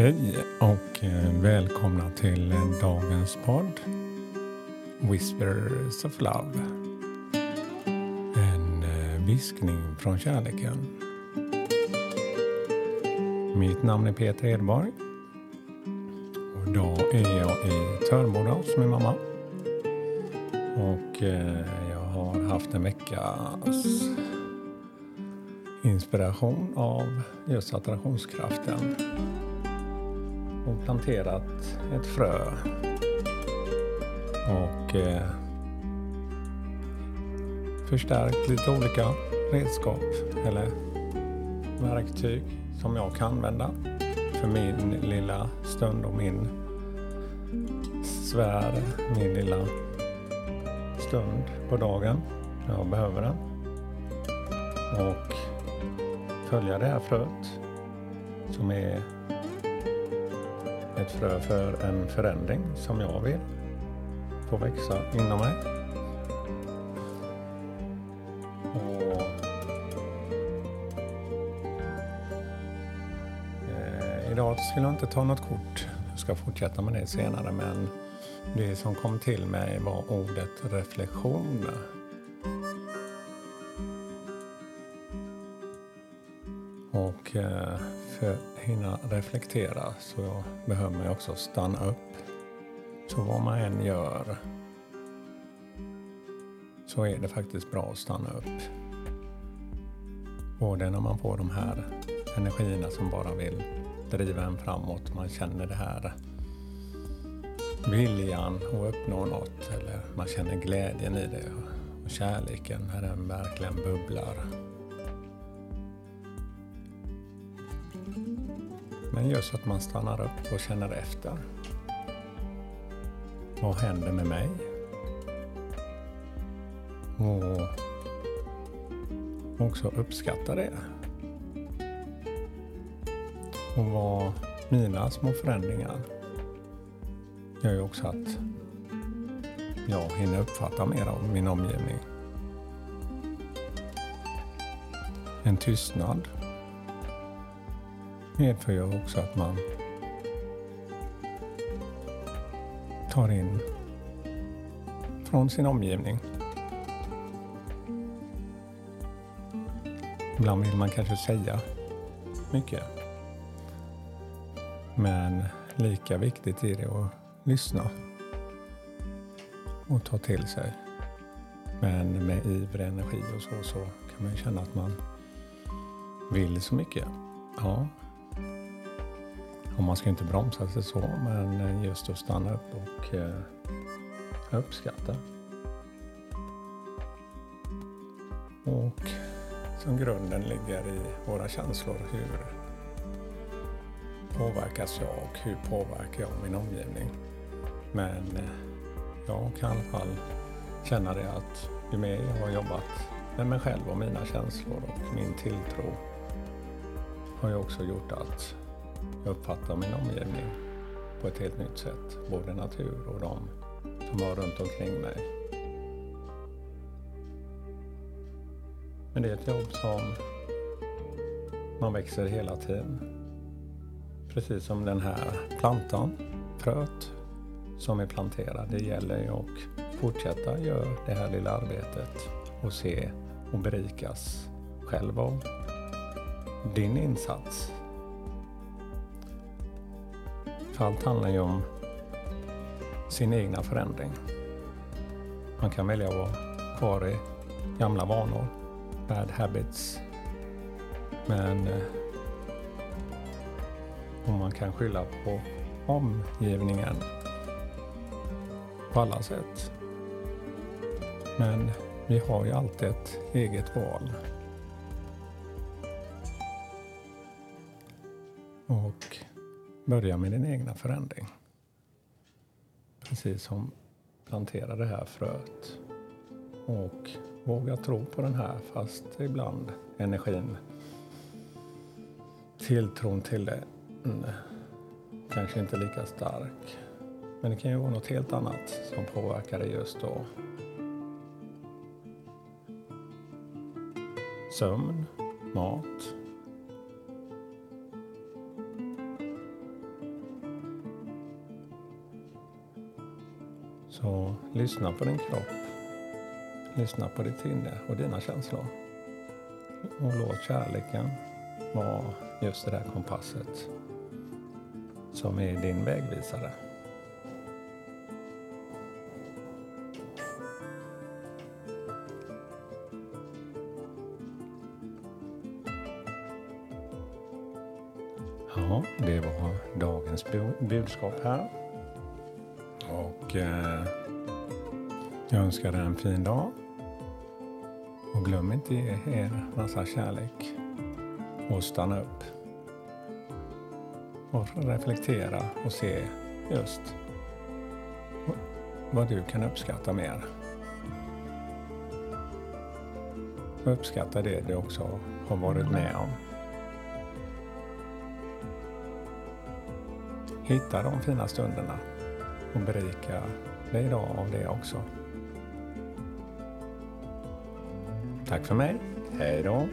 Hej och eh, välkomna till dagens podd Whispers of Love. En eh, viskning från kärleken. Mitt namn är Peter Edborg. Och idag är jag i Törnboda hos min mamma. Och eh, jag har haft en veckas inspiration av just attraktionskraften och planterat ett frö. Och eh, förstärkt lite olika redskap eller verktyg som jag kan använda för min lilla stund och min svär, min lilla stund på dagen när jag behöver den. Och följa det här fröet som är ett frö för en förändring som jag vill få växa inom mig. Och, eh, idag skulle jag inte ta något kort. Jag ska fortsätta med det senare men det som kom till mig var ordet reflektion. Och eh, för att hinna reflektera så behöver man också stanna upp. Så vad man än gör så är det faktiskt bra att stanna upp. Både när man får de här energierna som bara vill driva en framåt, man känner det här viljan att uppnå något eller man känner glädjen i det och kärleken när den verkligen bubblar. Men just att man stannar upp och känner efter. Vad händer med mig? Och också uppskatta det. Och vad mina små förändringar gör ju också att jag hinner uppfatta mer av min omgivning. En tystnad medför ju också att man tar in från sin omgivning. Ibland vill man kanske säga mycket. Men lika viktigt är det att lyssna och ta till sig. Men med iver energi och så, så kan man ju känna att man vill så mycket. Ja, och man ska inte bromsa sig så, men eh, just att stanna upp och eh, uppskatta. Och som grunden ligger i våra känslor. Hur påverkas jag och hur påverkar jag min omgivning? Men eh, jag kan i alla fall känna det att ju mer jag har jobbat med mig själv och mina känslor och min tilltro har ju också gjort att jag uppfattar min omgivning på ett helt nytt sätt. Både natur och de som var runt omkring mig. Men det är ett jobb som man växer hela tiden. Precis som den här plantan, fröet som är planterad. Det gäller ju att fortsätta göra det här lilla arbetet och se och berikas själv av din insats allt handlar ju om sin egna förändring. Man kan välja att vara kvar i gamla vanor, bad habits. Men eh, om man kan skylla på omgivningen på alla sätt. Men vi har ju alltid ett eget val. Och Börja med din egna förändring. Precis som plantera det här fröet. Och våga tro på den här fast ibland energin, tilltron till det mm, kanske inte lika stark. Men det kan ju vara något helt annat som påverkar dig just då. Sömn, mat, Så lyssna på din kropp. Lyssna på ditt inre och dina känslor. Och låt kärleken vara just det där kompasset som är din vägvisare. Ja, det var dagens budskap här. Och eh, jag önskar dig en fin dag. Och glöm inte ge er massa kärlek. Och stanna upp. Och reflektera och se just vad du kan uppskatta mer. Uppskatta det du också har varit med om. Hitta de fina stunderna och berika dig idag av det också. Tack för mig. Hej då.